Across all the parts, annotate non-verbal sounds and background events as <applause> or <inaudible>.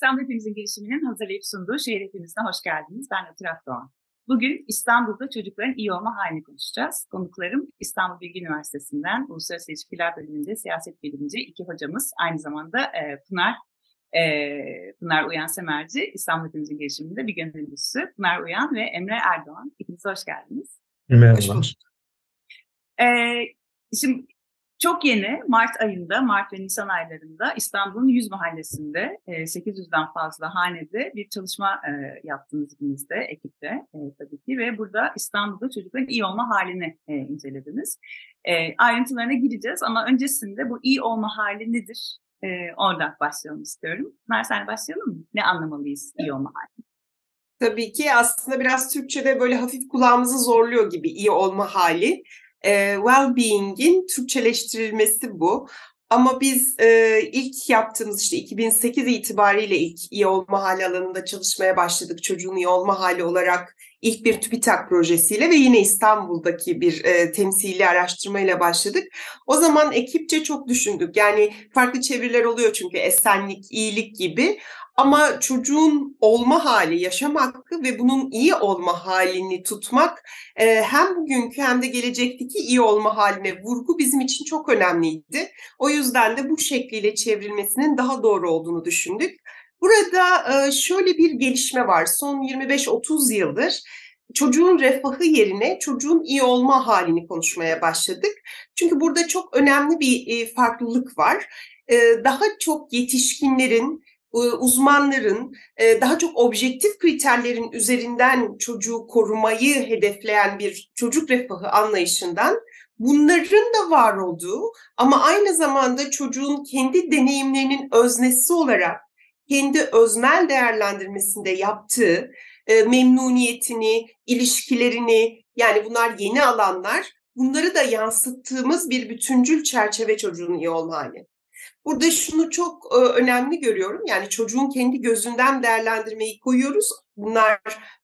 İstanbul Hepimizin girişiminin hazırlayıp sunduğu Şehir Hepimiz'e hoş geldiniz. Ben Atırak Doğan. Bugün İstanbul'da çocukların iyi olma halini konuşacağız. Konuklarım İstanbul Bilgi Üniversitesi'nden Uluslararası İlişkiler Bölümünde siyaset bilimci iki hocamız. Aynı zamanda e, Pınar e, Pınar Uyan Semerci İstanbul Hepimizin girişiminde bir gönüllüsü. Pınar Uyan ve Emre Erdoğan. İkiniz hoş geldiniz. Merhaba. E, şimdi çok yeni Mart ayında, Mart ve Nisan aylarında İstanbul'un 100 mahallesinde 800'den fazla hanede bir çalışma yaptınız ikinizde, ekipte tabii ki ve burada İstanbul'da çocukların iyi olma halini incelediniz. Ayrıntılarına gireceğiz ama öncesinde bu iyi olma hali nedir? Oradan başlayalım istiyorum. Mersen başlayalım mı? Ne anlamalıyız iyi olma hali? Tabii ki aslında biraz Türkçe'de böyle hafif kulağımızı zorluyor gibi iyi olma hali e, well-being'in Türkçeleştirilmesi bu. Ama biz e, ilk yaptığımız işte 2008 itibariyle ilk iyi olma hali alanında çalışmaya başladık. Çocuğun iyi olma hali olarak ilk bir TÜBİTAK projesiyle ve yine İstanbul'daki bir e, temsili araştırmayla başladık. O zaman ekipçe çok düşündük. Yani farklı çeviriler oluyor çünkü esenlik, iyilik gibi. Ama çocuğun olma hali, yaşam hakkı ve bunun iyi olma halini tutmak e, hem bugünkü hem de gelecekteki iyi olma haline vurgu bizim için çok önemliydi. O yüzden de bu şekliyle çevrilmesinin daha doğru olduğunu düşündük. Burada e, şöyle bir gelişme var. Son 25-30 yıldır çocuğun refahı yerine çocuğun iyi olma halini konuşmaya başladık. Çünkü burada çok önemli bir e, farklılık var. Daha çok yetişkinlerin uzmanların daha çok objektif kriterlerin üzerinden çocuğu korumayı hedefleyen bir çocuk refahı anlayışından bunların da var olduğu ama aynı zamanda çocuğun kendi deneyimlerinin öznesi olarak kendi öznel değerlendirmesinde yaptığı memnuniyetini, ilişkilerini yani bunlar yeni alanlar bunları da yansıttığımız bir bütüncül çerçeve çocuğun iyi olma hali. Burada şunu çok önemli görüyorum. Yani çocuğun kendi gözünden değerlendirmeyi koyuyoruz. Bunlar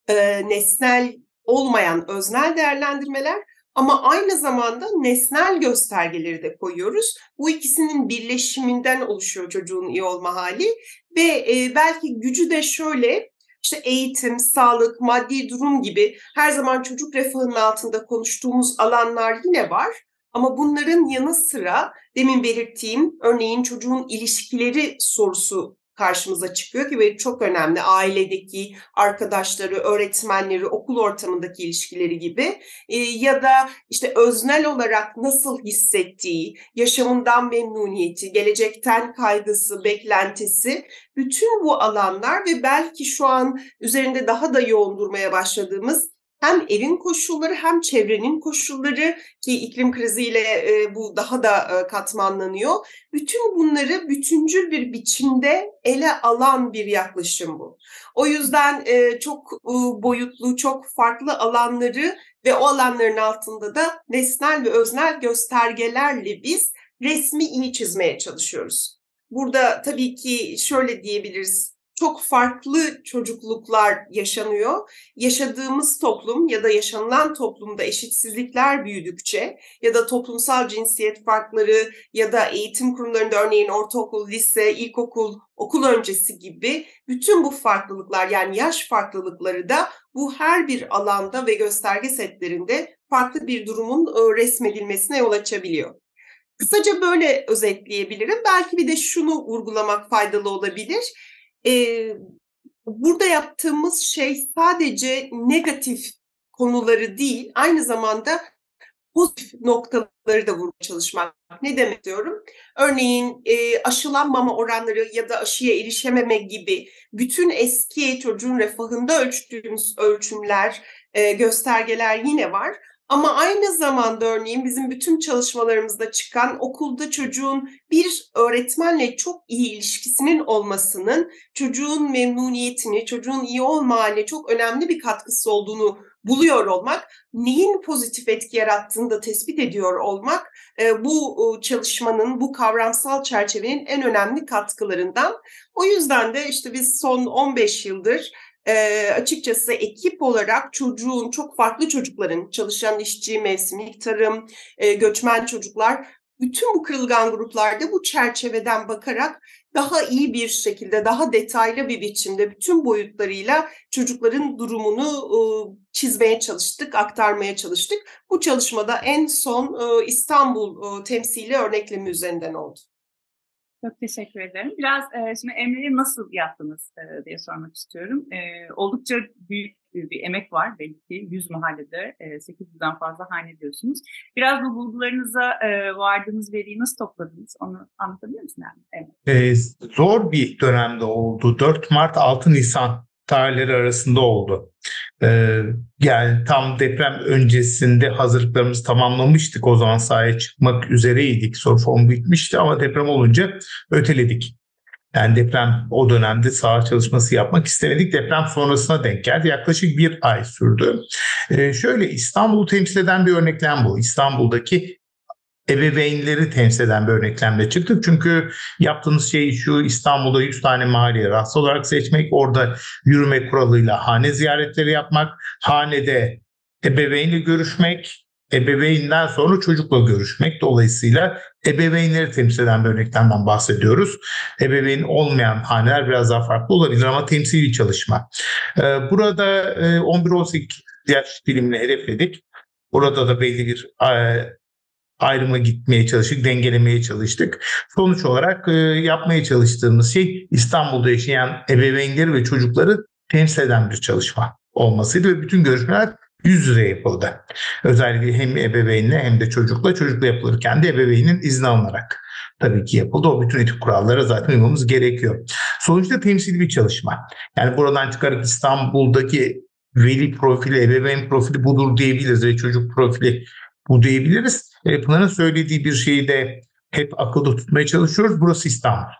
e, nesnel olmayan öznel değerlendirmeler ama aynı zamanda nesnel göstergeleri de koyuyoruz. Bu ikisinin birleşiminden oluşuyor çocuğun iyi olma hali ve e, belki gücü de şöyle işte eğitim, sağlık, maddi durum gibi her zaman çocuk refahının altında konuştuğumuz alanlar yine var. Ama bunların yanı sıra demin belirttiğim örneğin çocuğun ilişkileri sorusu karşımıza çıkıyor ki ve çok önemli. Ailedeki arkadaşları, öğretmenleri, okul ortamındaki ilişkileri gibi e, ya da işte öznel olarak nasıl hissettiği, yaşamından memnuniyeti, gelecekten kaygısı, beklentisi bütün bu alanlar ve belki şu an üzerinde daha da yoğun durmaya başladığımız hem evin koşulları hem çevrenin koşulları ki iklim kriziyle e, bu daha da e, katmanlanıyor. Bütün bunları bütüncül bir biçimde ele alan bir yaklaşım bu. O yüzden e, çok boyutlu, çok farklı alanları ve o alanların altında da nesnel ve öznel göstergelerle biz resmi iyi çizmeye çalışıyoruz. Burada tabii ki şöyle diyebiliriz çok farklı çocukluklar yaşanıyor. Yaşadığımız toplum ya da yaşanılan toplumda eşitsizlikler büyüdükçe ya da toplumsal cinsiyet farkları ya da eğitim kurumlarında örneğin ortaokul, lise, ilkokul, okul öncesi gibi bütün bu farklılıklar yani yaş farklılıkları da bu her bir alanda ve gösterge setlerinde farklı bir durumun ıı, resmedilmesine yol açabiliyor. Kısaca böyle özetleyebilirim. Belki bir de şunu vurgulamak faydalı olabilir e, burada yaptığımız şey sadece negatif konuları değil, aynı zamanda pozitif noktaları da vurmaya çalışmak. Ne demek diyorum? Örneğin e, aşılanmama oranları ya da aşıya erişememe gibi bütün eski çocuğun refahında ölçtüğümüz ölçümler, e, göstergeler yine var. Ama aynı zamanda örneğin bizim bütün çalışmalarımızda çıkan okulda çocuğun bir öğretmenle çok iyi ilişkisinin olmasının çocuğun memnuniyetini, çocuğun iyi olma haline çok önemli bir katkısı olduğunu buluyor olmak, neyin pozitif etki yarattığını da tespit ediyor olmak e, bu çalışmanın, bu kavramsal çerçevenin en önemli katkılarından. O yüzden de işte biz son 15 yıldır e, açıkçası ekip olarak çocuğun, çok farklı çocukların, çalışan işçi, mevsimlik tarım, e, göçmen çocuklar bütün bu kırılgan gruplarda bu çerçeveden bakarak daha iyi bir şekilde, daha detaylı bir biçimde bütün boyutlarıyla çocukların durumunu çizmeye çalıştık, aktarmaya çalıştık. Bu çalışmada en son İstanbul temsili örneklemi üzerinden oldu. Çok teşekkür ederim. Biraz e, şimdi Emre'yi nasıl yaptınız e, diye sormak istiyorum. E, oldukça büyük bir emek var belki 100 mahallede e, 800'den fazla hane diyorsunuz. Biraz bu bulgularınıza e, vardığınız veriyi nasıl topladınız onu anlatabilir misin? Yani? Evet. E, zor bir dönemde oldu. 4 Mart 6 Nisan tarihleri arasında oldu. Ee, yani tam deprem öncesinde hazırlıklarımızı tamamlamıştık. O zaman sahaya çıkmak üzereydik. Soru formu bitmişti ama deprem olunca öteledik. Yani deprem o dönemde saha çalışması yapmak istemedik. Deprem sonrasına denk geldi. Yaklaşık bir ay sürdü. Ee, şöyle İstanbul'u temsil eden bir örneklem bu. İstanbul'daki ebeveynleri temsil eden bir örneklemle çıktık. Çünkü yaptığımız şey şu İstanbul'da 100 tane mahalleye rahatsız olarak seçmek, orada yürüme kuralıyla hane ziyaretleri yapmak, hanede ebeveynle görüşmek, ebeveynden sonra çocukla görüşmek. Dolayısıyla ebeveynleri temsil eden bir örneklemden bahsediyoruz. Ebeveyn olmayan haneler biraz daha farklı olabilir ama temsili çalışma. Ee, burada 11-18 e, yaş dilimini hedefledik. Burada da belli bir e, ayrıma gitmeye çalıştık, dengelemeye çalıştık. Sonuç olarak e, yapmaya çalıştığımız şey İstanbul'da yaşayan ebeveynleri ve çocukları temsil eden bir çalışma olmasıydı ve bütün görüşmeler yüz yüze yapıldı. Özellikle hem ebeveynle hem de çocukla, çocukla yapılırken de ebeveynin izni alınarak tabii ki yapıldı. O bütün etik kurallara zaten uymamız gerekiyor. Sonuçta temsil bir çalışma. Yani buradan çıkarak İstanbul'daki veli profili, ebeveyn profili budur diyebiliriz ve çocuk profili bu diyebiliriz. E, Pınar'ın söylediği bir şeyi de hep akılda tutmaya çalışıyoruz. Burası İstanbul.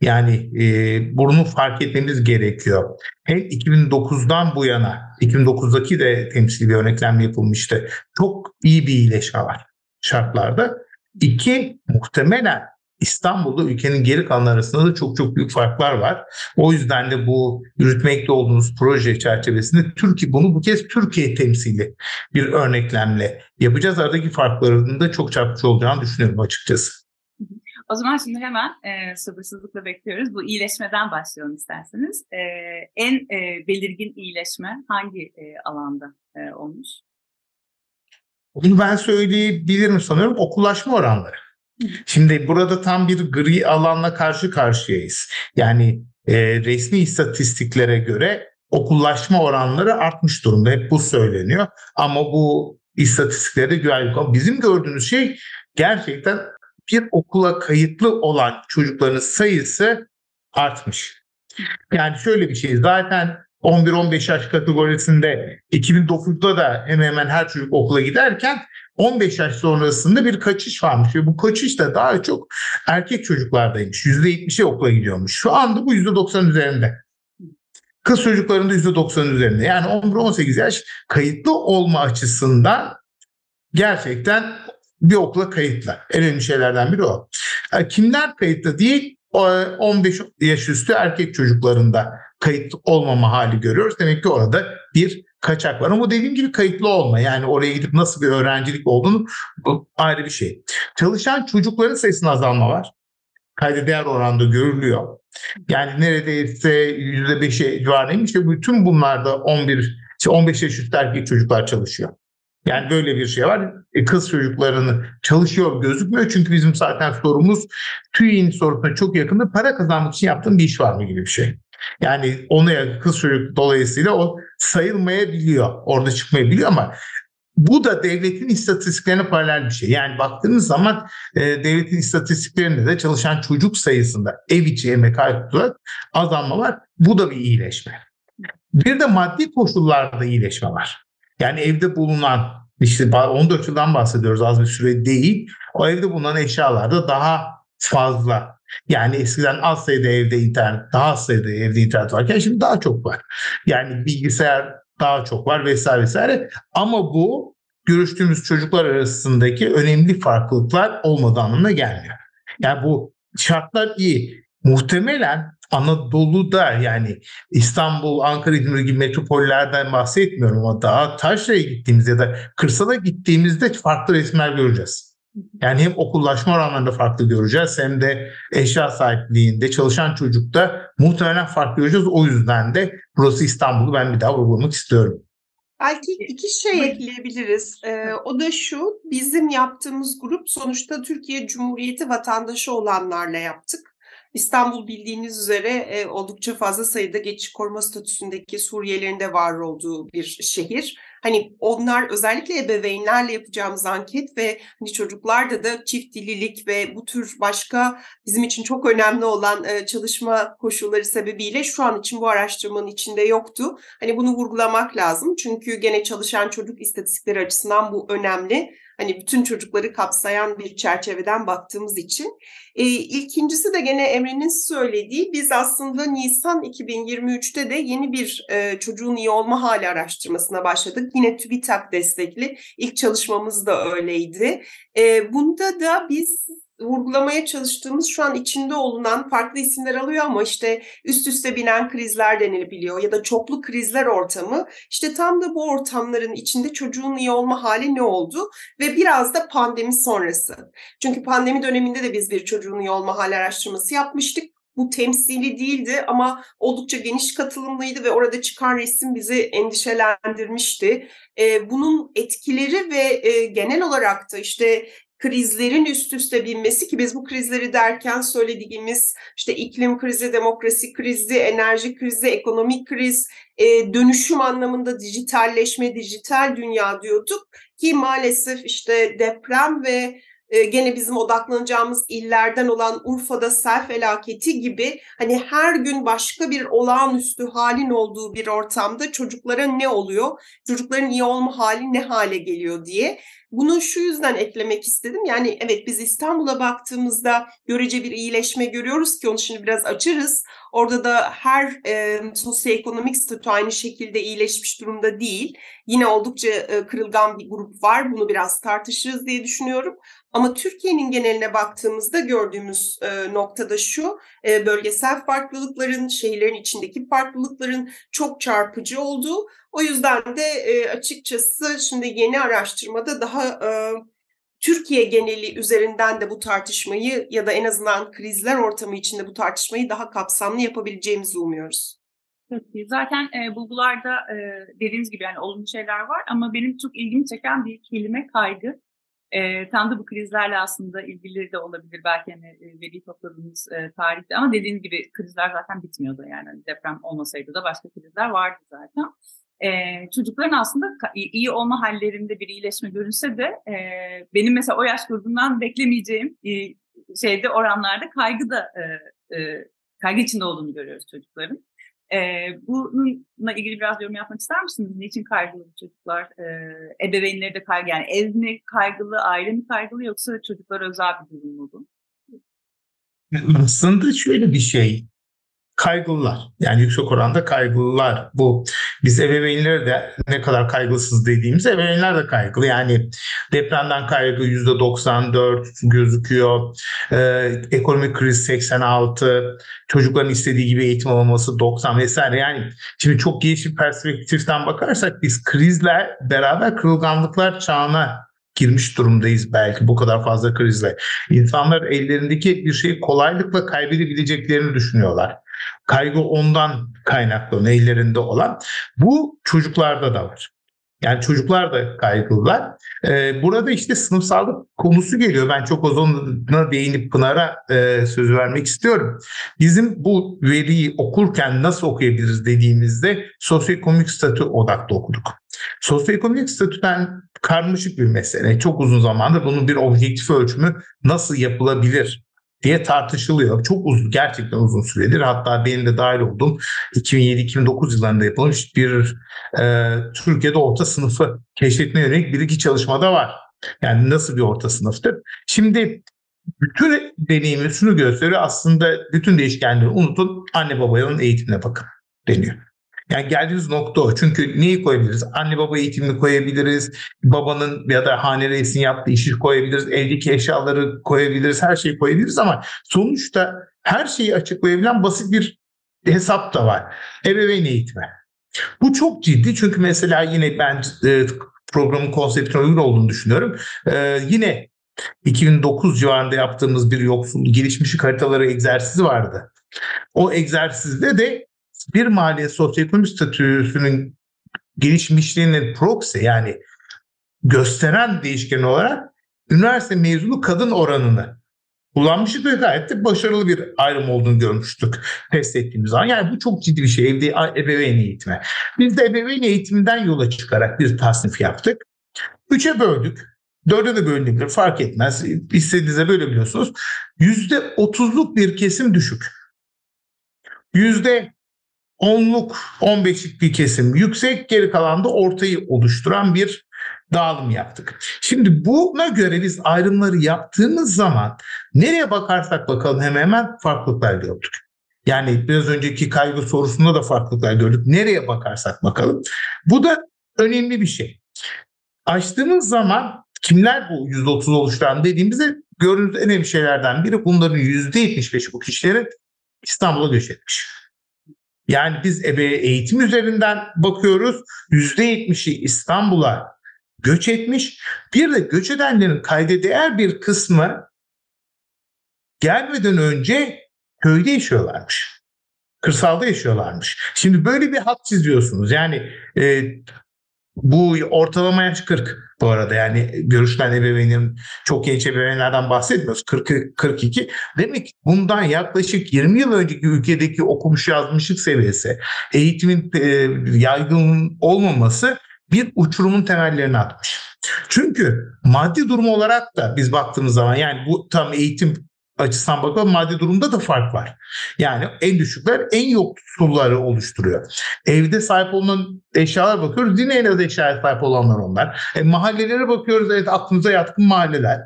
Yani e, bunu fark etmemiz gerekiyor. Hem 2009'dan bu yana, 2009'daki de temsili bir örneklenme yapılmıştı. Çok iyi bir iyileşme var şartlarda. İki, muhtemelen İstanbul'da ülkenin geri kalan arasında da çok çok büyük farklar var. O yüzden de bu yürütmekte olduğumuz proje çerçevesinde Türkiye bunu bu kez Türkiye temsili bir örneklemle yapacağız. Aradaki farkların da çok çarpıcı olacağını düşünüyorum açıkçası. O zaman şimdi hemen e, sabırsızlıkla bekliyoruz. Bu iyileşmeden başlayalım isterseniz. E, en e, belirgin iyileşme hangi e, alanda e, olmuş? Bunu ben söyleyebilirim sanıyorum okullaşma oranları. Şimdi burada tam bir gri alanla karşı karşıyayız. Yani e, resmi istatistiklere göre okullaşma oranları artmış durumda. Hep bu söyleniyor. Ama bu istatistiklere güvenlik. Bizim gördüğümüz şey gerçekten bir okula kayıtlı olan çocukların sayısı artmış. Yani şöyle bir şey zaten 11-15 yaş kategorisinde 2009'da da hemen hemen her çocuk okula giderken 15 yaş sonrasında bir kaçış varmış ve bu kaçış da daha çok erkek çocuklardaymış. %70'e okula gidiyormuş. Şu anda bu %90 üzerinde. Kız çocuklarında %90 üzerinde. Yani 11-18 yaş kayıtlı olma açısından gerçekten bir okula kayıtlı. En önemli şeylerden biri o. Kimler kayıtlı değil? 15 yaş üstü erkek çocuklarında kayıt olmama hali görüyoruz. Demek ki orada bir kaçak var ama dediğim gibi kayıtlı olma yani oraya gidip nasıl bir öğrencilik olduğunu bu ayrı bir şey. Çalışan çocukların sayısında azalma var. Kayda değer oranda görülüyor. Yani neredeyse %5'e civarıymış ve bütün bunlarda 11 15 yaş üstü erkek çocuklar çalışıyor. Yani böyle bir şey var. E, kız çocuklarını çalışıyor gözükmüyor. Çünkü bizim zaten sorumuz TÜİ'nin sorusuna çok yakında para kazanmak için yaptığın bir iş var mı gibi bir şey. Yani onu kız çocuk dolayısıyla o sayılmayabiliyor. Orada çıkmayabiliyor ama bu da devletin istatistiklerine paralel bir şey. Yani baktığınız zaman e, devletin istatistiklerinde de çalışan çocuk sayısında ev içi emek olarak azalma var. Bu da bir iyileşme. Bir de maddi koşullarda iyileşme var. Yani evde bulunan işte 14 yıldan bahsediyoruz az bir süre değil. O evde bulunan eşyalarda daha fazla. Yani eskiden az sayıda evde internet, daha az sayıda evde internet varken şimdi daha çok var. Yani bilgisayar daha çok var vesaire vesaire. Ama bu görüştüğümüz çocuklar arasındaki önemli farklılıklar olmadığı anlamına gelmiyor. Yani bu şartlar iyi. Muhtemelen Anadolu'da yani İstanbul, Ankara, İzmir gibi metropollerden bahsetmiyorum ama daha taşraya gittiğimizde ya da kırsala gittiğimizde farklı resimler göreceğiz. Yani hem okullaşma oranlarında farklı göreceğiz hem de eşya sahipliğinde çalışan çocukta muhtemelen farklı göreceğiz. O yüzden de burası İstanbul'u ben bir daha vurgulamak istiyorum. Belki iki şey ekleyebiliriz. Ee, o da şu, bizim yaptığımız grup sonuçta Türkiye Cumhuriyeti vatandaşı olanlarla yaptık. İstanbul bildiğiniz üzere e, oldukça fazla sayıda geçici koruma statüsündeki Suriyelilerin de var olduğu bir şehir. Hani onlar özellikle ebeveynlerle yapacağımız anket ve hani çocuklarda da çift dililik ve bu tür başka bizim için çok önemli olan çalışma koşulları sebebiyle şu an için bu araştırmanın içinde yoktu. Hani bunu vurgulamak lazım çünkü gene çalışan çocuk istatistikleri açısından bu önemli. Hani bütün çocukları kapsayan bir çerçeveden baktığımız için. E, ilkincisi de gene Emre'nin söylediği biz aslında Nisan 2023'te de yeni bir e, çocuğun iyi olma hali araştırmasına başladık. Yine TÜBİTAK destekli ilk çalışmamız da öyleydi. E, bunda da biz vurgulamaya çalıştığımız şu an içinde olunan farklı isimler alıyor ama işte üst üste binen krizler denilebiliyor ya da çoklu krizler ortamı. İşte tam da bu ortamların içinde çocuğun iyi olma hali ne oldu ve biraz da pandemi sonrası. Çünkü pandemi döneminde de biz bir çocuğun iyi olma hali araştırması yapmıştık bu temsili değildi ama oldukça geniş katılımlıydı ve orada çıkan resim bizi endişelendirmişti. Bunun etkileri ve genel olarak da işte krizlerin üst üste binmesi ki biz bu krizleri derken söylediğimiz işte iklim krizi, demokrasi krizi, enerji krizi, ekonomik kriz, e, dönüşüm anlamında dijitalleşme, dijital dünya diyorduk ki maalesef işte deprem ve e, gene bizim odaklanacağımız illerden olan Urfa'da sel felaketi gibi hani her gün başka bir olağanüstü halin olduğu bir ortamda çocuklara ne oluyor? Çocukların iyi olma hali ne hale geliyor diye. Bunu şu yüzden eklemek istedim. Yani evet biz İstanbul'a baktığımızda görece bir iyileşme görüyoruz ki onu şimdi biraz açarız. Orada da her e, sosyoekonomik statü aynı şekilde iyileşmiş durumda değil. Yine oldukça e, kırılgan bir grup var. Bunu biraz tartışırız diye düşünüyorum. Ama Türkiye'nin geneline baktığımızda gördüğümüz e, noktada şu, e, bölgesel farklılıkların, şehirlerin içindeki farklılıkların çok çarpıcı olduğu. O yüzden de e, açıkçası şimdi yeni araştırmada daha e, Türkiye geneli üzerinden de bu tartışmayı ya da en azından krizler ortamı içinde bu tartışmayı daha kapsamlı yapabileceğimizi umuyoruz. Peki. Zaten e, bulgularda e, dediğiniz gibi yani olumlu şeyler var ama benim çok ilgimi çeken bir kelime kaygı. E, tam da bu krizlerle aslında ilgili de olabilir belki hani veri topladığımız e, tarihte ama dediğiniz gibi krizler zaten bitmiyordu yani hani deprem olmasaydı da başka krizler vardı zaten. E, çocukların aslında iyi olma hallerinde bir iyileşme görünse de e, benim mesela o yaş grubundan beklemeyeceğim e, şeyde oranlarda kaygı da e, e, kaygı içinde olduğunu görüyoruz çocukların. E, bununla ilgili biraz yorum yapmak ister misiniz? Niçin kaygılı çocuklar? E, ebeveynleri de kaygılı. Yani ev mi kaygılı, aile mi kaygılı yoksa çocuklar özel bir durum mu bu? Aslında şöyle bir şey kaygılılar. Yani yüksek oranda kaygılılar. Bu biz ebeveynleri de ne kadar kaygısız dediğimiz ebeveynler de kaygılı. Yani depremden kaygı %94 gözüküyor. Ee, ekonomik kriz 86. Çocukların istediği gibi eğitim olması 90 vesaire. Yani şimdi çok geniş bir perspektiften bakarsak biz krizler beraber kırılganlıklar çağına girmiş durumdayız belki bu kadar fazla krizle. İnsanlar ellerindeki bir şeyi kolaylıkla kaybedebileceklerini düşünüyorlar. Kaygı ondan kaynaklı ellerinde olan. Bu çocuklarda da var. Yani çocuklar da kaygılılar. Ee, burada işte sınıfsallık konusu geliyor. Ben çok ozonuna değinip Pınar'a e, söz vermek istiyorum. Bizim bu veriyi okurken nasıl okuyabiliriz dediğimizde sosyoekonomik statü odaklı okuduk. Sosyoekonomik statüden karmaşık bir mesele. Çok uzun zamandır bunun bir objektif ölçümü nasıl yapılabilir diye tartışılıyor. Çok uzun, gerçekten uzun süredir. Hatta benim de dahil olduğum 2007-2009 yıllarında yapılmış bir e, Türkiye'de orta sınıfı keşfetme yönelik bir iki çalışmada var. Yani nasıl bir orta sınıftır? Şimdi bütün deneyimi şunu gösteriyor aslında bütün değişkenleri unutun anne babanın eğitimine bakın deniyor. Yani geldiğiniz nokta o. Çünkü neyi koyabiliriz? Anne baba eğitimini koyabiliriz. Babanın ya da hane reisinin yaptığı işi koyabiliriz. Evdeki eşyaları koyabiliriz. Her şeyi koyabiliriz ama sonuçta her şeyi açıklayabilen basit bir hesap da var. Ebeveyn eğitimi. Bu çok ciddi çünkü mesela yine ben e, programın konseptine uygun olduğunu düşünüyorum. E, yine 2009 civarında yaptığımız bir yoksul gelişmişlik haritaları egzersizi vardı. O egzersizde de bir mahalle sosyoekonomik statüsünün gelişmişliğinin proxy yani gösteren değişken olarak üniversite mezunu kadın oranını kullanmıştık ve gayet de başarılı bir ayrım olduğunu görmüştük test ettiğimiz zaman. Yani bu çok ciddi bir şey evde ebeveyn eğitimi. Biz de ebeveyn eğitiminden yola çıkarak bir tasnif yaptık. Üçe böldük. Dörde de bölünebilir fark etmez. İstediğinizde bölebiliyorsunuz. Yüzde otuzluk bir kesim düşük. Yüzde onluk, on beşlik bir kesim yüksek, geri kalan da ortayı oluşturan bir dağılım yaptık. Şimdi buna göre biz ayrımları yaptığımız zaman nereye bakarsak bakalım hemen hemen farklılıklar gördük. Yani biraz önceki kaygı sorusunda da farklılıklar gördük. Nereye bakarsak bakalım. Bu da önemli bir şey. Açtığımız zaman kimler bu %30 oluşturan dediğimizde gördüğümüz en önemli şeylerden biri bunların %75'i bu kişilerin İstanbul'a göç etmiş. Yani biz ebe eğitim üzerinden bakıyoruz. %70'i İstanbul'a göç etmiş. Bir de göç edenlerin kayda değer bir kısmı gelmeden önce köyde yaşıyorlarmış. Kırsalda yaşıyorlarmış. Şimdi böyle bir hat çiziyorsunuz. Yani e, bu ortalama yaş 40 bu arada yani görüşlen ebeveynin çok genç ebeveynlerden bahsetmiyoruz. 40 42. Demek ki bundan yaklaşık 20 yıl önceki ülkedeki okumuş yazmışlık seviyesi, eğitimin e, yaygın olmaması bir uçurumun temellerini atmış. Çünkü maddi durum olarak da biz baktığımız zaman yani bu tam eğitim açısından bakalım maddi durumda da fark var. Yani en düşükler en yoksulları oluşturuyor. Evde sahip olunan eşyalar bakıyoruz yine en az eşyaya sahip olanlar onlar. E, mahallelere bakıyoruz evet aklımıza yatkın mahalleler.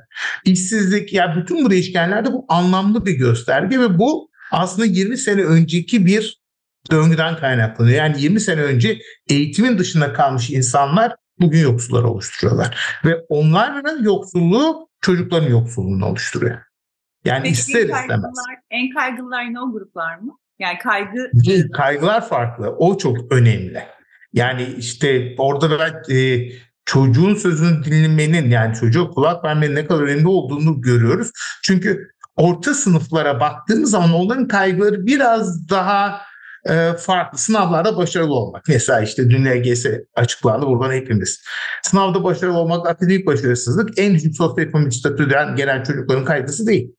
İşsizlik yani bütün bu değişkenlerde bu anlamlı bir gösterge ve bu aslında 20 sene önceki bir döngüden kaynaklanıyor. Yani 20 sene önce eğitimin dışında kalmış insanlar bugün yoksulları oluşturuyorlar. Ve onların yoksulluğu çocukların yoksulluğunu oluşturuyor. Yani Peki, ister en istemez. En kaygılılar yine o gruplar mı? Yani kaygı... Kaygılar farklı. O çok önemli. Yani işte orada ben e, çocuğun sözünü dinlemenin yani çocuğa kulak vermenin ne kadar önemli olduğunu görüyoruz. Çünkü orta sınıflara baktığımız zaman onların kaygıları biraz daha e, farklı sınavlarda başarılı olmak. Mesela işte dün LGS açıklandı buradan hepimiz. Sınavda başarılı olmak akademik başarısızlık en düşük sosyoekonomik statüden gelen çocukların kaygısı değil.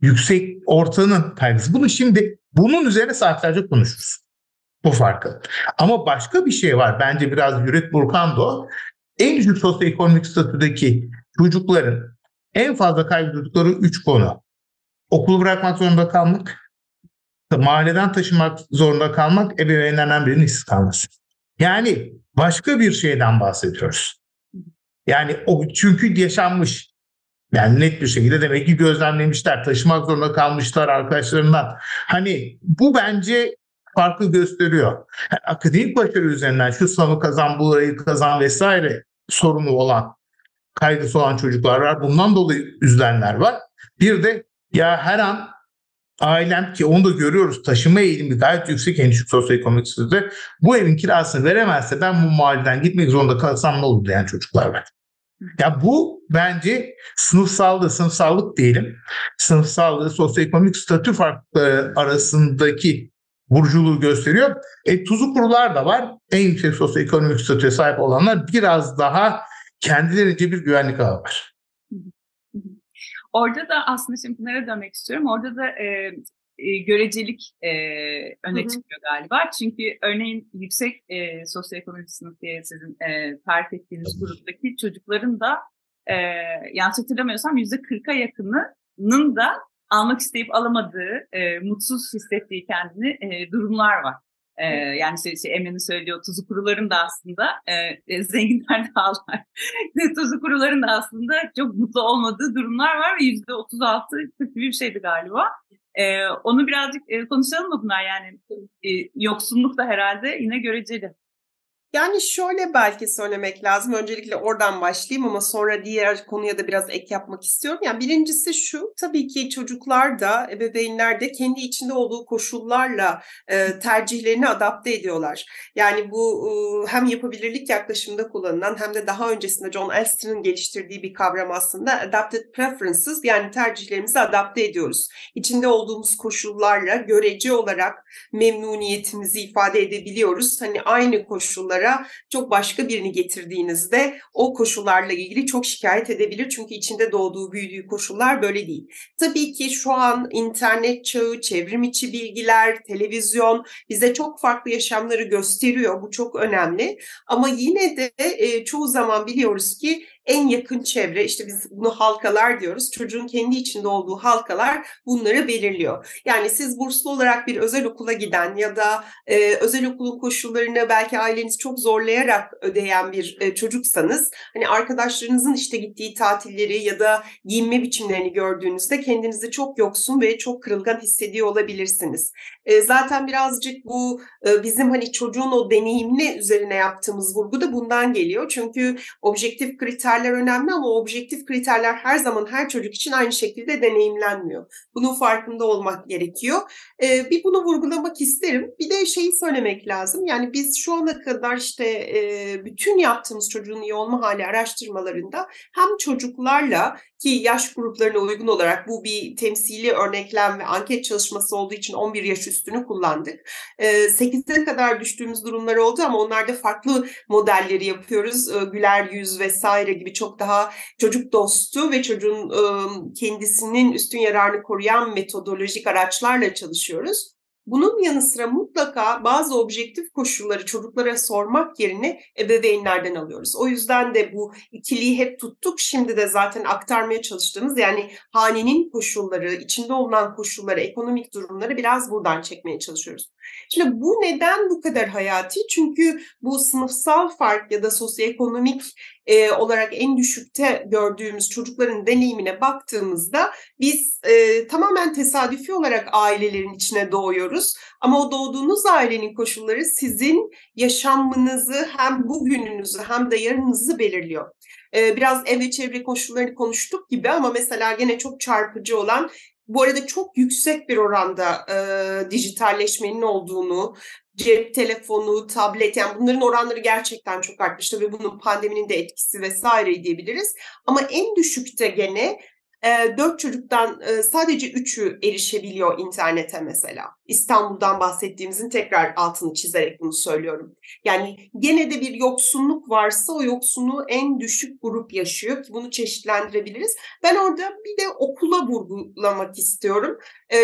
Yüksek ortanın kaygısı. Bunu şimdi bunun üzerine saatlerce konuşuruz. Bu farkı. Ama başka bir şey var. Bence biraz Yüret Burkando. En düşük sosyoekonomik statüdeki çocukların en fazla kaygıladıkları üç konu. Okulu bırakmak zorunda kalmak, mahalleden taşımak zorunda kalmak ebeveynlerden birinin işsiz kalması. Yani başka bir şeyden bahsediyoruz. Yani o çünkü yaşanmış. Yani net bir şekilde demek ki gözlemlemişler, taşımak zorunda kalmışlar arkadaşlarından. Hani bu bence farklı gösteriyor. Yani akademik başarı üzerinden şu sınavı kazan, bu orayı kazan vesaire sorunu olan, kaygısı olan çocuklar var. Bundan dolayı üzülenler var. Bir de ya her an ailem ki onu da görüyoruz taşıma eğilimi gayet yüksek en düşük sosyoekonomik statüde bu evin kirasını veremezse ben bu mahalleden gitmek zorunda kalsam ne olur diyen çocuklar var. Ya bu bence sınıfsallığı, sınıfsallık diyelim. Sınıfsallığı, sosyoekonomik statü farkları arasındaki burculuğu gösteriyor. E, tuzu kurular da var. En yüksek sosyoekonomik statüye sahip olanlar biraz daha kendilerince bir güvenlik ağı var. Orada da aslında şimdi nereye dönmek istiyorum. Orada da e, e, görecelik e, öne Hı-hı. çıkıyor galiba. Çünkü örneğin yüksek e, sosyoekonomik sınıf diye sizin e, tarif ettiğiniz gruptaki çocukların da e, yanlış hatırlamıyorsam yüzde kırka yakınının da almak isteyip alamadığı, e, mutsuz hissettiği kendini e, durumlar var. Ee, yani işte, işte Emre'nin söylediği o tuzu kuruların da aslında e, e zenginler de ağlar. <laughs> tuzu kuruların da aslında çok mutlu olmadığı durumlar var ve yüzde otuz altı gibi bir şeydi galiba. Ee, onu birazcık e, konuşalım mı bunlar yani e, yoksulluk da herhalde yine göreceli. Yani şöyle belki söylemek lazım. Öncelikle oradan başlayayım ama sonra diğer konuya da biraz ek yapmak istiyorum. Yani birincisi şu, tabii ki çocuklar da, ebeveynler de kendi içinde olduğu koşullarla e, tercihlerini adapte ediyorlar. Yani bu e, hem yapabilirlik yaklaşımında kullanılan hem de daha öncesinde John Elston'ın geliştirdiği bir kavram aslında adapted preferences yani tercihlerimizi adapte ediyoruz. İçinde olduğumuz koşullarla görece olarak memnuniyetimizi ifade edebiliyoruz. Hani aynı koşullar koşullara çok başka birini getirdiğinizde o koşullarla ilgili çok şikayet edebilir. Çünkü içinde doğduğu, büyüdüğü koşullar böyle değil. Tabii ki şu an internet çağı, çevrim içi bilgiler, televizyon bize çok farklı yaşamları gösteriyor. Bu çok önemli. Ama yine de e, çoğu zaman biliyoruz ki en yakın çevre işte biz bunu halkalar diyoruz. Çocuğun kendi içinde olduğu halkalar bunları belirliyor. Yani siz burslu olarak bir özel okula giden ya da e, özel okulun koşullarını belki aileniz çok zorlayarak ödeyen bir e, çocuksanız hani arkadaşlarınızın işte gittiği tatilleri ya da giyinme biçimlerini gördüğünüzde kendinizi çok yoksun ve çok kırılgan hissediyor olabilirsiniz. E, zaten birazcık bu e, bizim hani çocuğun o deneyimli üzerine yaptığımız vurgu da bundan geliyor. Çünkü objektif kriter kriterler önemli ama objektif kriterler her zaman her çocuk için aynı şekilde deneyimlenmiyor. Bunun farkında olmak gerekiyor. Ee, bir bunu vurgulamak isterim. Bir de şeyi söylemek lazım. Yani biz şu ana kadar işte e, bütün yaptığımız çocuğun iyi olma hali araştırmalarında hem çocuklarla ki yaş gruplarına uygun olarak bu bir temsili örneklem ve anket çalışması olduğu için 11 yaş üstünü kullandık. 8'e kadar düştüğümüz durumlar oldu ama onlarda farklı modelleri yapıyoruz. Güler yüz vesaire gibi çok daha çocuk dostu ve çocuğun kendisinin üstün yararını koruyan metodolojik araçlarla çalışıyoruz. Bunun yanı sıra mutlaka bazı objektif koşulları çocuklara sormak yerine ebeveynlerden alıyoruz. O yüzden de bu ikiliyi hep tuttuk. Şimdi de zaten aktarmaya çalıştığımız yani hanenin koşulları, içinde olunan koşulları, ekonomik durumları biraz buradan çekmeye çalışıyoruz. Şimdi bu neden bu kadar hayati? Çünkü bu sınıfsal fark ya da sosyoekonomik e, olarak en düşükte gördüğümüz çocukların deneyimine baktığımızda biz e, tamamen tesadüfi olarak ailelerin içine doğuyoruz. Ama o doğduğunuz ailenin koşulları sizin yaşamınızı hem bugününüzü hem de yarınınızı belirliyor. E, biraz ev ve çevre koşullarını konuştuk gibi ama mesela gene çok çarpıcı olan bu arada çok yüksek bir oranda e, dijitalleşmenin olduğunu, cep telefonu, tablet yani bunların oranları gerçekten çok artmış. Tabii bunun pandeminin de etkisi vesaire diyebiliriz. Ama en düşükte gene dört çocuktan sadece üçü erişebiliyor internete mesela. İstanbul'dan bahsettiğimizin tekrar altını çizerek bunu söylüyorum. Yani gene de bir yoksunluk varsa o yoksunluğu en düşük grup yaşıyor ki bunu çeşitlendirebiliriz. Ben orada bir de okula vurgulamak istiyorum.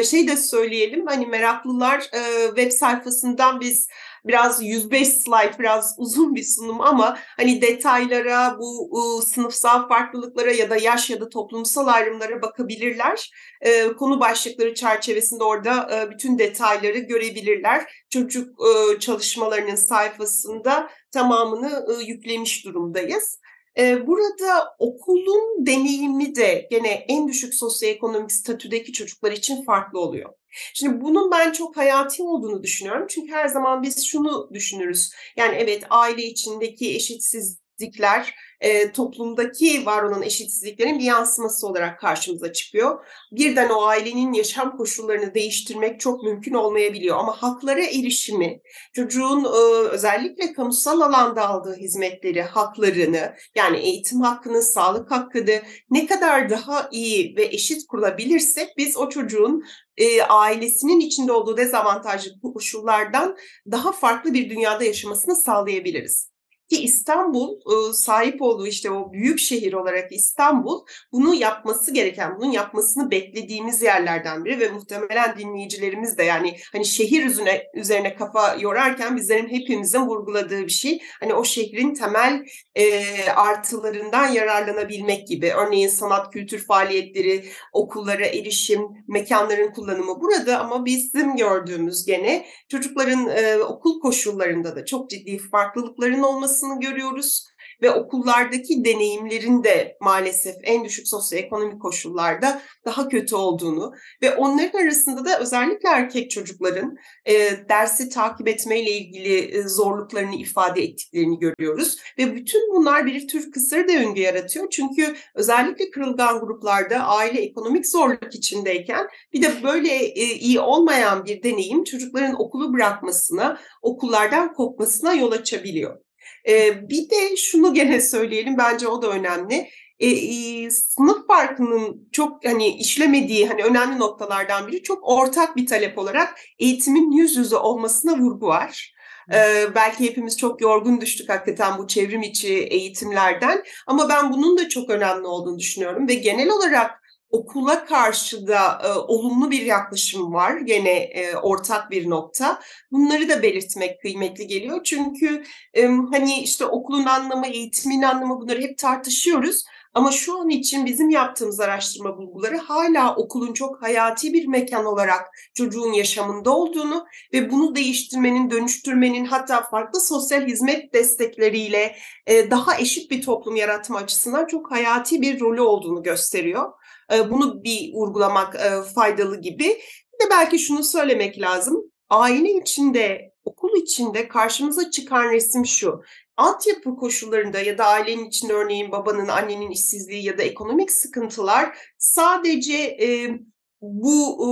Şey de söyleyelim hani meraklılar web sayfasından biz biraz 105 slide biraz uzun bir sunum ama hani detaylara bu ıı, sınıfsal farklılıklara ya da yaş ya da toplumsal ayrımlara bakabilirler. E, konu başlıkları çerçevesinde orada e, bütün detayları görebilirler. Çocuk e, çalışmalarının sayfasında tamamını e, yüklemiş durumdayız. Burada okulun deneyimi de gene en düşük sosyoekonomik statüdeki çocuklar için farklı oluyor. Şimdi bunun ben çok hayati olduğunu düşünüyorum. Çünkü her zaman biz şunu düşünürüz. Yani evet aile içindeki eşitsizlikler e, toplumdaki var olan eşitsizliklerin bir yansıması olarak karşımıza çıkıyor. Birden o ailenin yaşam koşullarını değiştirmek çok mümkün olmayabiliyor ama haklara erişimi, çocuğun e, özellikle kamusal alanda aldığı hizmetleri, haklarını yani eğitim hakkını, sağlık hakkını ne kadar daha iyi ve eşit kurulabilirsek biz o çocuğun e, ailesinin içinde olduğu dezavantajlı koşullardan daha farklı bir dünyada yaşamasını sağlayabiliriz. Ki İstanbul sahip olduğu işte o büyük şehir olarak İstanbul bunu yapması gereken, bunun yapmasını beklediğimiz yerlerden biri ve muhtemelen dinleyicilerimiz de yani hani şehir üzerine, üzerine kafa yorarken bizlerin hepimizin vurguladığı bir şey. Hani o şehrin temel e, artılarından yararlanabilmek gibi. Örneğin sanat, kültür faaliyetleri, okullara erişim, mekanların kullanımı burada ama bizim gördüğümüz gene çocukların e, okul koşullarında da çok ciddi farklılıkların olması olmasını görüyoruz ve okullardaki deneyimlerin de maalesef en düşük sosyoekonomik koşullarda daha kötü olduğunu ve onların arasında da özellikle erkek çocukların e, dersi takip etmeyle ilgili e, zorluklarını ifade ettiklerini görüyoruz ve bütün bunlar bir tür kısır döngü yaratıyor. Çünkü özellikle kırılgan gruplarda aile ekonomik zorluk içindeyken bir de böyle e, iyi olmayan bir deneyim çocukların okulu bırakmasına, okullardan kopmasına yol açabiliyor. E, bir de şunu gene söyleyelim bence o da önemli. E, e, sınıf farkının çok hani işlemediği hani önemli noktalardan biri çok ortak bir talep olarak eğitimin yüz yüze olmasına vurgu var. Ee, belki hepimiz çok yorgun düştük hakikaten bu çevrim içi eğitimlerden ama ben bunun da çok önemli olduğunu düşünüyorum ve genel olarak okula karşı da e, olumlu bir yaklaşım var. Gene e, ortak bir nokta. Bunları da belirtmek kıymetli geliyor. Çünkü e, hani işte okulun anlamı, eğitimin anlamı bunları hep tartışıyoruz. Ama şu an için bizim yaptığımız araştırma bulguları hala okulun çok hayati bir mekan olarak çocuğun yaşamında olduğunu ve bunu değiştirmenin, dönüştürmenin hatta farklı sosyal hizmet destekleriyle e, daha eşit bir toplum yaratma açısından çok hayati bir rolü olduğunu gösteriyor. E, bunu bir vurgulamak e, faydalı gibi. Bir de belki şunu söylemek lazım. Aile içinde, okul içinde karşımıza çıkan resim şu altyapı koşullarında ya da ailenin içinde örneğin babanın, annenin işsizliği ya da ekonomik sıkıntılar sadece e, bu e,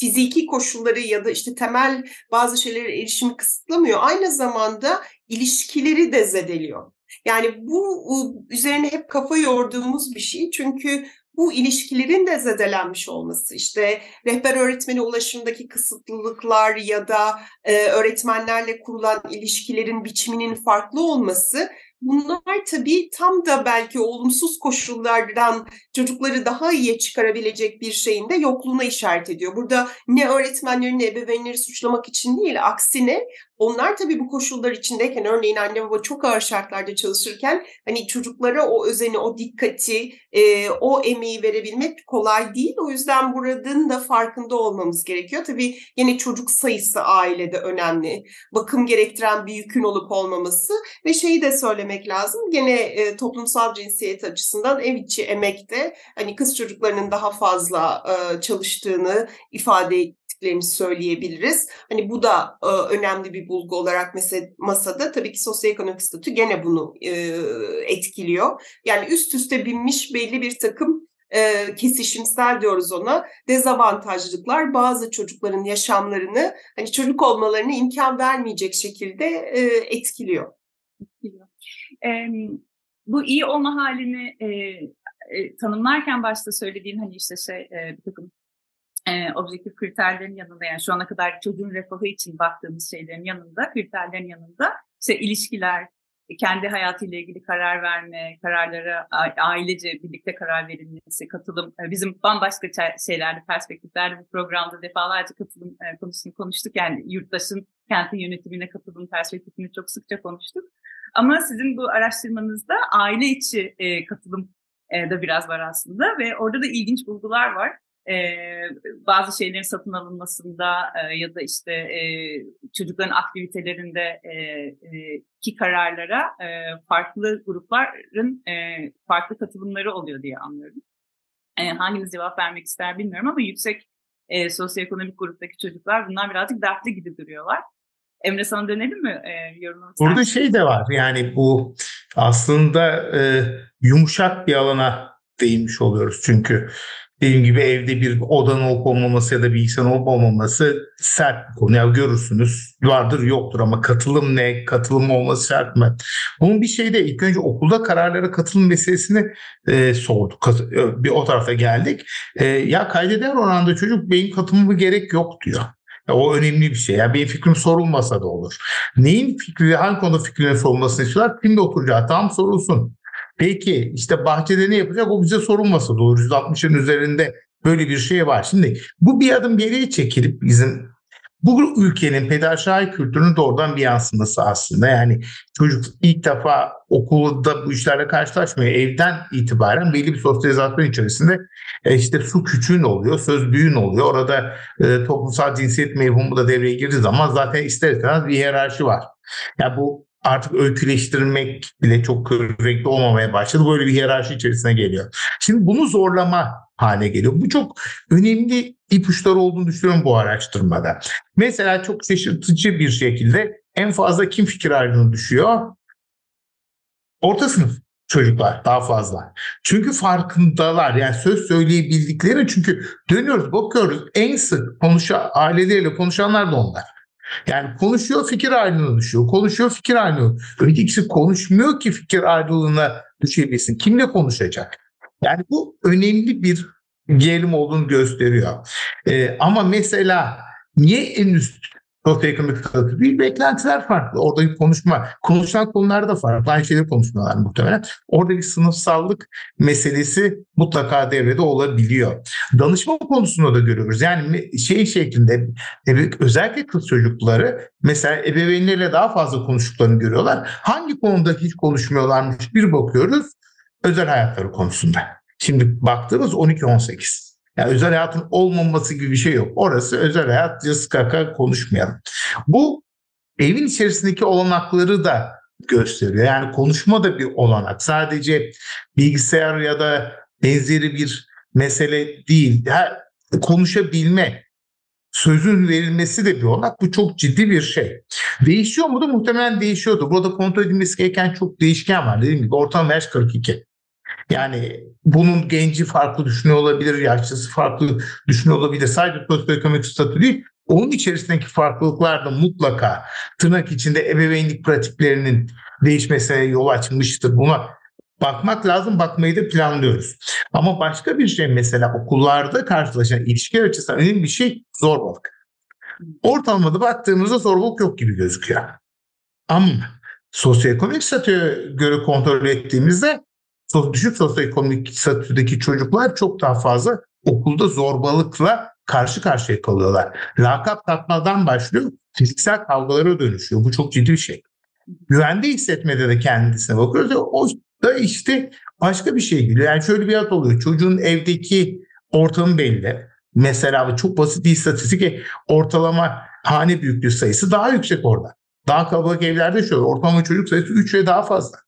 fiziki koşulları ya da işte temel bazı şeylere erişimi kısıtlamıyor. Aynı zamanda ilişkileri de zedeliyor. Yani bu üzerine hep kafa yorduğumuz bir şey. Çünkü bu ilişkilerin de zedelenmiş olması, işte rehber öğretmene ulaşımdaki kısıtlılıklar ya da e, öğretmenlerle kurulan ilişkilerin biçiminin farklı olması Bunlar tabii tam da belki olumsuz koşullardan çocukları daha iyiye çıkarabilecek bir şeyin de yokluğuna işaret ediyor. Burada ne öğretmenleri ne ebeveynleri suçlamak için değil, aksine onlar tabii bu koşullar içindeyken örneğin anne baba çok ağır şartlarda çalışırken hani çocuklara o özeni, o dikkati, e, o emeği verebilmek kolay değil. O yüzden buranın da farkında olmamız gerekiyor. Tabii yine çocuk sayısı ailede önemli. Bakım gerektiren bir yükün olup olmaması ve şeyi de söylemek lazım. Gene e, toplumsal cinsiyet açısından ev içi emekte hani kız çocuklarının daha fazla e, çalıştığını ifade eksiklerini söyleyebiliriz. Hani bu da e, önemli bir bulgu olarak mesela masada tabii ki sosyoekonomik statü gene bunu e, etkiliyor. Yani üst üste binmiş belli bir takım e, kesişimsel diyoruz ona dezavantajlıklar bazı çocukların yaşamlarını hani çocuk olmalarını imkan vermeyecek şekilde e, etkiliyor. etkiliyor. Bu iyi olma halini e, e, tanımlarken başta söylediğin hani işte şey e, bir takım e, objektif kriterlerin yanında yani şu ana kadar çocuğun refahı için baktığımız şeylerin yanında, kriterlerin yanında işte ilişkiler, kendi hayatıyla ilgili karar verme, kararlara ailece birlikte karar verilmesi, katılım, bizim bambaşka şeylerde, perspektiflerde bu programda defalarca katılım konusunu konuştuk. Yani yurttaşın kentin yönetimine katılım perspektifini çok sıkça konuştuk. Ama sizin bu araştırmanızda aile içi katılım da biraz var aslında ve orada da ilginç bulgular var e, bazı şeylerin satın alınmasında e, ya da işte e, çocukların aktivitelerinde e, e, ki kararlara e, farklı grupların e, farklı katılımları oluyor diye anlıyorum. E, hanginiz cevap vermek ister bilmiyorum ama yüksek e, sosyoekonomik gruptaki çocuklar bunlar birazcık dertli gibi duruyorlar. Emre sana dönelim mi e, yorumunu? Burada şey de var yani bu aslında e, yumuşak bir alana değinmiş oluyoruz. Çünkü dediğim gibi evde bir odanın olup olmaması ya da bilgisayarın olup olmaması sert bir konu. Ya görürsünüz vardır yoktur ama katılım ne? Katılım olması şart mı? Bunun bir şeyde ilk önce okulda kararlara katılım meselesini e, sorduk. E, bir o tarafa geldik. E, ya kaydeder oranda çocuk benim katılımı gerek yok diyor. O önemli bir şey. Yani benim fikrim sorulmasa da olur. Neyin fikri, hangi konuda fikrinin sorulmasını istiyorlar? Kimde oturacağı tam sorulsun. Peki işte bahçede ne yapacak o bize sorulmasa olur. 160'ın üzerinde böyle bir şey var. Şimdi bu bir adım geriye çekilip bizim bu ülkenin pedagojik kültürünün doğrudan bir yansıması aslında. Yani çocuk ilk defa okulda bu işlerle karşılaşmıyor. Evden itibaren belli bir sosyalizasyon içerisinde e, işte su küçüğün oluyor, söz büyüğün oluyor. Orada e, toplumsal cinsiyet mevhumu da devreye girdiği zaman zaten ister istemez bir hiyerarşi var. Ya yani bu artık öyküleştirmek bile çok renkli olmamaya başladı. Böyle bir hiyerarşi içerisine geliyor. Şimdi bunu zorlama hale geliyor. Bu çok önemli ipuçları olduğunu düşünüyorum bu araştırmada. Mesela çok şaşırtıcı bir şekilde en fazla kim fikir ayrılığına düşüyor? Orta sınıf çocuklar daha fazla. Çünkü farkındalar yani söz söyleyebildikleri çünkü dönüyoruz bakıyoruz en sık konuşan aileleriyle konuşanlar da onlar. Yani konuşuyor fikir ayrılığına düşüyor. Konuşuyor fikir ayrılığı. Öteki kişi konuşmuyor ki fikir ayrılığına düşebilsin. Kimle konuşacak? Yani bu önemli bir gerilim olduğunu gösteriyor. Ee, ama mesela niye en üst sosyoekonomik statü değil, beklentiler farklı. Orada bir konuşma, konuşulan konular da farklı. Aynı şeyleri konuşmuyorlar muhtemelen. Orada bir sınıfsallık meselesi mutlaka devrede olabiliyor. Danışma konusunda da görüyoruz. Yani şey şeklinde özellikle kız çocukları mesela ebeveynlerle daha fazla konuştuklarını görüyorlar. Hangi konuda hiç konuşmuyorlarmış bir bakıyoruz özel hayatları konusunda. Şimdi baktığımız 12-18. Yani özel hayatın olmaması gibi bir şey yok. Orası özel hayat, kaka konuşmayalım. Bu evin içerisindeki olanakları da gösteriyor. Yani konuşma da bir olanak. Sadece bilgisayar ya da benzeri bir mesele değil. Her, konuşabilme, sözün verilmesi de bir olanak. Bu çok ciddi bir şey. Değişiyor mu da muhtemelen değişiyordu. Burada kontrol edilmesi gereken çok değişken var. Dediğim gibi ortalama yaş 42. Yani bunun genci farklı düşünüyor olabilir, yaşlısı farklı düşünüyor olabilir. Sadece sosyoekonomik statü değil, onun içerisindeki farklılıklar da mutlaka tırnak içinde ebeveynlik pratiklerinin değişmesine yol açmıştır. Buna bakmak lazım, bakmayı da planlıyoruz. Ama başka bir şey mesela okullarda karşılaşan ilişki açısından önemli bir şey zorbalık. Ortalamada baktığımızda zorbalık yok gibi gözüküyor. Ama sosyoekonomik statüye göre kontrol ettiğimizde düşük sosyoekonomik statüdeki çocuklar çok daha fazla okulda zorbalıkla karşı karşıya kalıyorlar. Lakap takmadan başlıyor, fiziksel kavgalara dönüşüyor. Bu çok ciddi bir şey. Güvende hissetmede de kendisine bakıyoruz. O da işte başka bir şey geliyor. Yani şöyle bir hat oluyor. Çocuğun evdeki ortamı belli. Mesela çok basit bir istatistik ortalama hane büyüklüğü sayısı daha yüksek orada. Daha kalabalık evlerde şöyle ortalama çocuk sayısı 3 ve daha fazla.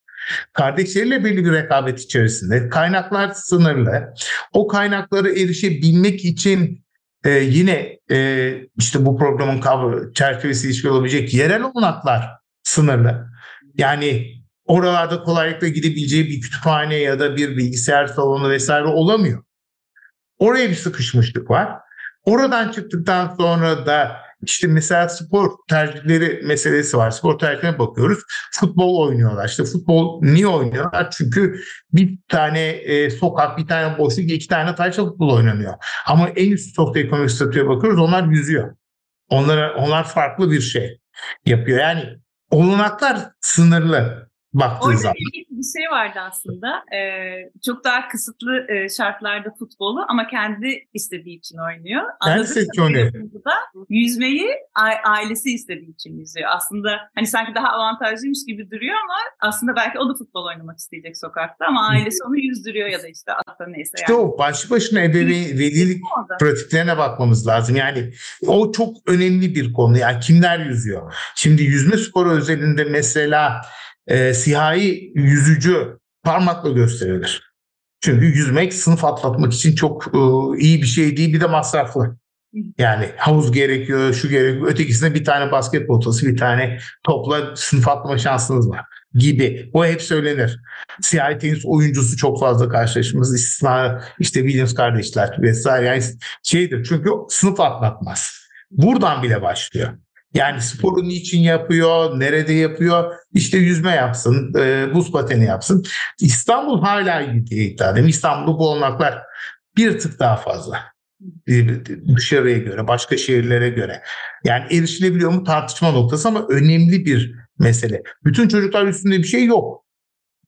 Kardeşleriyle belli bir rekabet içerisinde. Kaynaklar sınırlı. O kaynaklara erişebilmek için e, yine e, işte bu programın çerçevesi ilişki olabilecek yerel olanaklar sınırlı. Yani oralarda kolaylıkla gidebileceği bir kütüphane ya da bir bilgisayar salonu vesaire olamıyor. Oraya bir sıkışmışlık var. Oradan çıktıktan sonra da işte mesela spor tercihleri meselesi var. Spor tercihlerine bakıyoruz. Futbol oynuyorlar. İşte futbol niye oynuyorlar? Çünkü bir tane e, sokak, bir tane boşluk, iki tane taşla futbol oynanıyor. Ama en üst sosyoekonomik statüye bakıyoruz. Onlar yüzüyor. Onlara, onlar farklı bir şey yapıyor. Yani olanaklar sınırlı baktığı Orada zaman. bir şey vardı aslında. Ee, çok daha kısıtlı e, şartlarda futbolu ama kendi istediği için oynuyor. Kendi istediği oynuyor. Da yüzmeyi ailesi istediği için yüzüyor. Aslında hani sanki daha avantajlıymış gibi duruyor ama aslında belki o da futbol oynamak isteyecek sokakta ama ailesi onu yüzdürüyor ya da işte hatta neyse. Yani. İşte o başlı başına ebeveyn velilik pratiklerine bakmamız lazım. Yani o çok önemli bir konu. Yani kimler yüzüyor? Şimdi yüzme sporu özelinde mesela e, siyahi yüzücü parmakla gösterilir. Çünkü yüzmek sınıf atlatmak için çok e, iyi bir şey değil bir de masraflı. Yani havuz gerekiyor, şu gerekiyor. Ötekisinde bir tane basket potası, bir tane topla sınıf atlama şansınız var gibi. O hep söylenir. Siyahi tenis oyuncusu çok fazla karşılaşmamız. istisna işte Williams kardeşler vesaire. Yani şeydir çünkü sınıf atlatmaz. Buradan bile başlıyor. Yani sporu niçin yapıyor, nerede yapıyor? İşte yüzme yapsın, e, buz pateni yapsın. İstanbul hala gidiyor iddiadayım. İstanbul'da bu olanaklar bir tık daha fazla. Dışarıya göre, başka şehirlere göre. Yani erişilebiliyor mu tartışma noktası ama önemli bir mesele. Bütün çocuklar üstünde bir şey yok.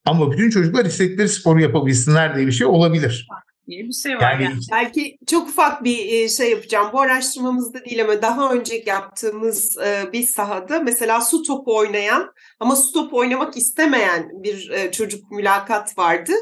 Ama bütün çocuklar istedikleri sporu yapabilsinler diye bir şey olabilir diye bir şey var. Yani, yani. Belki çok ufak bir şey yapacağım. Bu araştırmamızda değil ama daha önce yaptığımız bir sahada mesela su topu oynayan ama su topu oynamak istemeyen bir çocuk mülakat vardı.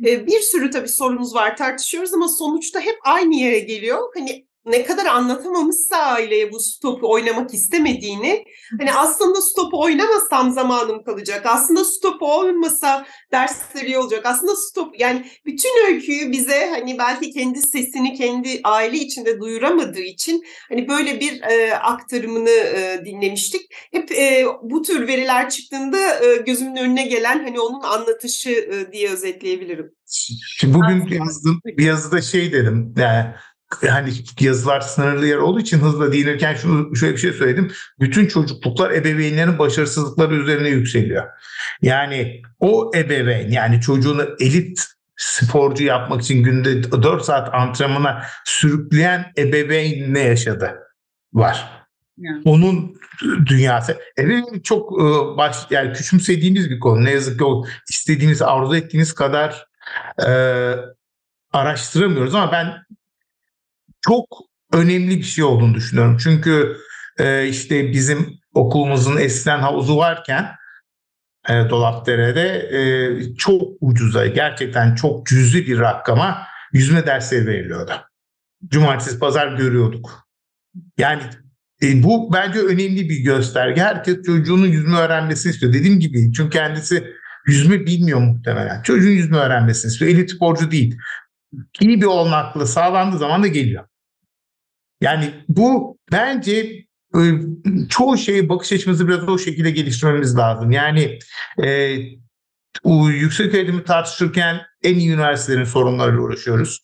Bir sürü tabii sorumuz var tartışıyoruz ama sonuçta hep aynı yere geliyor. Hani ne kadar anlatamamışsa aileye bu stopu oynamak istemediğini hani aslında stopu oynamasam zamanım kalacak. Aslında stopu olmasa dersleri iyi olacak. Aslında stop yani bütün öyküyü bize hani belki kendi sesini kendi aile içinde duyuramadığı için hani böyle bir e, aktarımını e, dinlemiştik. Hep e, bu tür veriler çıktığında e, gözümün önüne gelen hani onun anlatışı e, diye özetleyebilirim. Şimdi bugün yazdım, bir yazıda şey dedim. Yani hani yazılar sınırlı yer olduğu için hızla değinirken şunu şöyle bir şey söyledim. Bütün çocukluklar ebeveynlerin başarısızlıkları üzerine yükseliyor. Yani o ebeveyn yani çocuğunu elit sporcu yapmak için günde 4 saat antrenmana sürükleyen ebeveyn ne yaşadı? Var. Yani. Onun dünyası. Evet çok baş yani küçümsediğimiz bir konu. Ne yazık ki o istediğimiz, arzu ettiğimiz kadar e, araştıramıyoruz ama ben çok önemli bir şey olduğunu düşünüyorum. Çünkü e, işte bizim okulumuzun eskiden havuzu varken e, Dolapdere'de e, çok ucuza gerçekten çok cüzi bir rakama yüzme dersleri veriliyordu. Cumartesi pazar görüyorduk. Yani e, bu bence önemli bir gösterge. Herkes çocuğunun yüzme öğrenmesini istiyor. Dediğim gibi çünkü kendisi yüzme bilmiyor muhtemelen. Çocuğun yüzme öğrenmesini istiyor. Elit sporcu değil. İyi bir olanaklı sağlandığı zaman da geliyor. Yani bu bence e, çoğu şeyi bakış açımızı biraz o şekilde geliştirmemiz lazım. Yani e, o yüksek öğretimi tartışırken en iyi üniversitelerin sorunlarıyla uğraşıyoruz.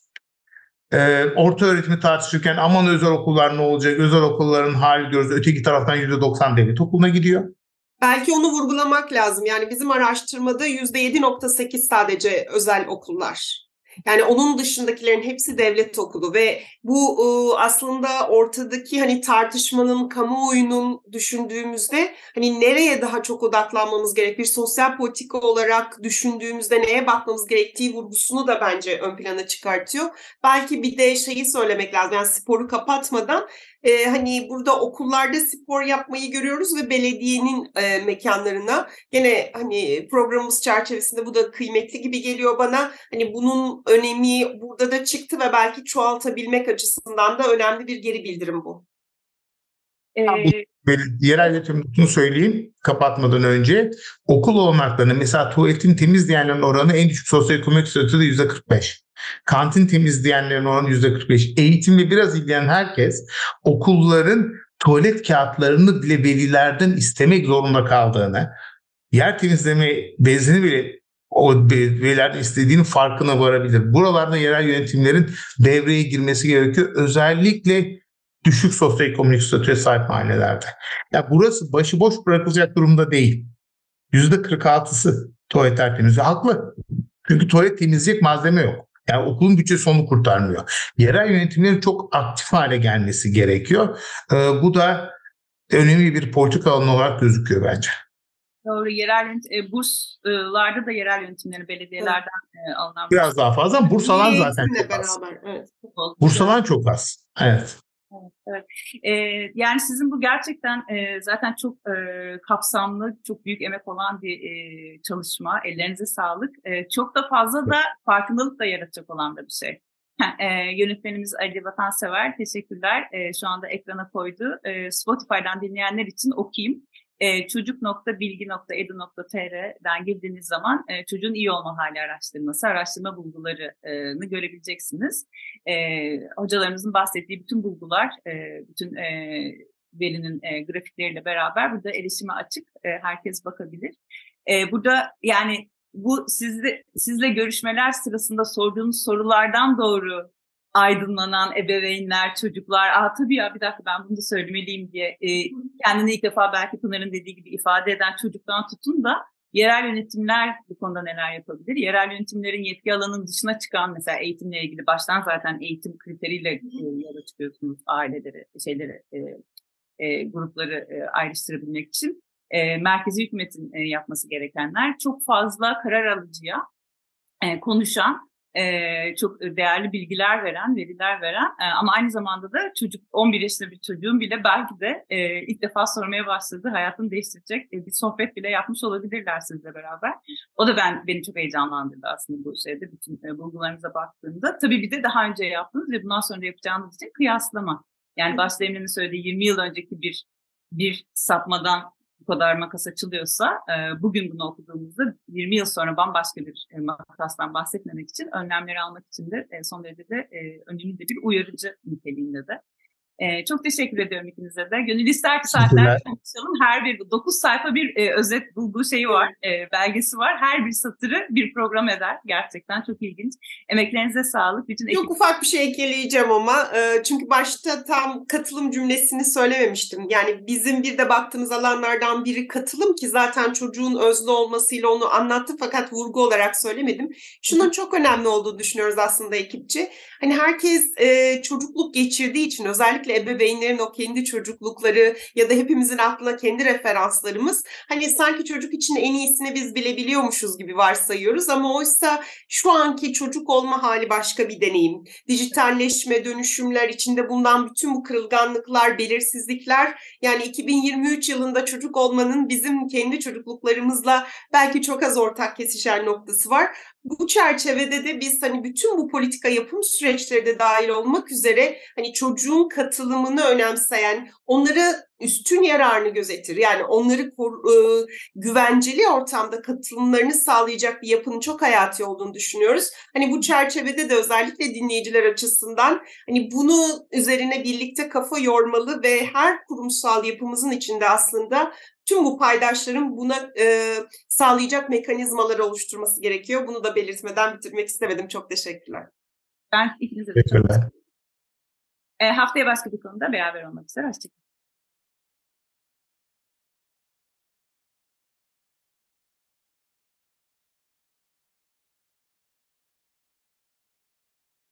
E, orta öğretimi tartışırken aman özel okullar ne olacak, özel okulların hali diyoruz. Öteki taraftan %90 devlet okuluna gidiyor. Belki onu vurgulamak lazım. Yani bizim araştırmada %7.8 sadece özel okullar. Yani onun dışındakilerin hepsi devlet okulu ve bu aslında ortadaki hani tartışmanın, kamuoyunun düşündüğümüzde hani nereye daha çok odaklanmamız gerek, bir sosyal politika olarak düşündüğümüzde neye bakmamız gerektiği vurgusunu da bence ön plana çıkartıyor. Belki bir de şeyi söylemek lazım. Yani sporu kapatmadan e, hani burada okullarda spor yapmayı görüyoruz ve belediyenin e, mekanlarına gene hani programımız çerçevesinde bu da kıymetli gibi geliyor bana. Hani bunun önemi burada da çıktı ve belki çoğaltabilmek açısından da önemli bir geri bildirim bu. Ee, yerel yönetimini söyleyeyim kapatmadan önce. Okul olanaklarını mesela tuvaletin temizleyenlerin oranı en düşük sosyoekonomik statüde yüzde 45. Kantin temizleyenlerin oranı yüzde 45. Eğitimle biraz ilgilenen herkes okulların tuvalet kağıtlarını bile velilerden istemek zorunda kaldığını, yer temizleme bezini bile o velilerden istediğinin farkına varabilir. Buralarda yerel yönetimlerin devreye girmesi gerekiyor. Özellikle düşük sosyoekonomik statüye sahip mahallelerde. Ya burası başıboş bırakılacak durumda değil. Yüzde 46'sı tuvalet temizliği. Haklı. Çünkü tuvalet temizleyecek malzeme yok. Yani okulun bütçesi onu kurtarmıyor. Yerel yönetimlerin çok aktif hale gelmesi gerekiyor. Ee, bu da önemli bir politika alanı olarak gözüküyor bence. Doğru. Yerel e, burslarda da yerel yönetimleri belediyelerden e, alınan biraz daha fazla. Burs alan zaten çok az. Beraber, evet. Burs alan çok az. Evet. Evet, evet. Ee, yani sizin bu gerçekten e, zaten çok e, kapsamlı, çok büyük emek olan bir e, çalışma. Ellerinize sağlık. E, çok da fazla da farkındalık da yaratacak olan da bir şey. E, yönetmenimiz Ali Vatansever, teşekkürler. E, şu anda ekrana koydu. E, Spotify'dan dinleyenler için okuyayım e, çocuk.bilgi.edu.tr'den girdiğiniz zaman e, çocuğun iyi olma hali araştırması, araştırma bulgularını görebileceksiniz. E, hocalarımızın bahsettiği bütün bulgular, e, bütün e, verinin e, grafikleriyle beraber burada erişime açık, e, herkes bakabilir. E, burada yani bu sizle, sizle görüşmeler sırasında sorduğunuz sorulardan doğru aydınlanan ebeveynler, çocuklar, aa tabii ya bir dakika ben bunu da söylemeliyim diye e, kendini ilk defa belki Pınar'ın dediği gibi ifade eden çocuktan tutun da yerel yönetimler bu konuda neler yapabilir? Yerel yönetimlerin yetki alanının dışına çıkan mesela eğitimle ilgili baştan zaten eğitim kriteriyle e, yola çıkıyorsunuz aileleri, şeyleri, e, e, grupları e, ayrıştırabilmek için. E, merkezi hükümetin e, yapması gerekenler çok fazla karar alıcıya e, konuşan e, çok değerli bilgiler veren, veriler veren e, ama aynı zamanda da çocuk 11 yaşında bir çocuğun bile belki de e, ilk defa sormaya başladığı hayatını değiştirecek e, bir sohbet bile yapmış olabilirler sizle beraber. O da ben beni çok heyecanlandırdı aslında bu şeyde bütün e, bulgularınıza baktığımda. Tabii bir de daha önce yaptığınız ve bundan sonra yapacağınız için kıyaslama. Yani başta Emre'nin söylediği 20 yıl önceki bir bir sapmadan bu kadar makas açılıyorsa e, bugün bunu okuduğumuzda 20 yıl sonra bambaşka bir e, makastan bahsetmemek için önlemleri almak için de e, son derece de e, önemli de bir uyarıcı niteliğinde de. E, çok teşekkür ediyorum ikinize de. Gönül ister ki saatler konuşalım. Her bir 9 sayfa bir e, özet bulduğu şeyi var, e, belgesi var. Her bir satırı bir program eder. Gerçekten çok ilginç. Emeklerinize sağlık. Bütün ekip... Çok ufak bir şey ekleyeceğim ama e, çünkü başta tam katılım cümlesini söylememiştim. Yani bizim bir de baktığımız alanlardan biri katılım ki zaten çocuğun özlü olmasıyla onu anlattı fakat vurgu olarak söylemedim. Şunun çok önemli olduğunu düşünüyoruz aslında ekipçi. Hani herkes e, çocukluk geçirdiği için özellikle özellikle ebeveynlerin o kendi çocuklukları ya da hepimizin aklına kendi referanslarımız hani sanki çocuk için en iyisini biz bilebiliyormuşuz gibi varsayıyoruz ama oysa şu anki çocuk olma hali başka bir deneyim. Dijitalleşme, dönüşümler içinde bundan bütün bu kırılganlıklar, belirsizlikler yani 2023 yılında çocuk olmanın bizim kendi çocukluklarımızla belki çok az ortak kesişen noktası var bu çerçevede de biz hani bütün bu politika yapım süreçleri de dahil olmak üzere hani çocuğun katılımını önemseyen, onları üstün yararını gözetir. Yani onları güvenceli ortamda katılımlarını sağlayacak bir yapının çok hayati olduğunu düşünüyoruz. Hani bu çerçevede de özellikle dinleyiciler açısından hani bunu üzerine birlikte kafa yormalı ve her kurumsal yapımızın içinde aslında tüm bu paydaşların buna e, sağlayacak mekanizmaları oluşturması gerekiyor. Bunu da belirtmeden bitirmek istemedim. Çok teşekkürler. Ben ikinize de çok teşekkürler. E, haftaya başka bir konuda beraber olmak üzere. Hoşçakalın.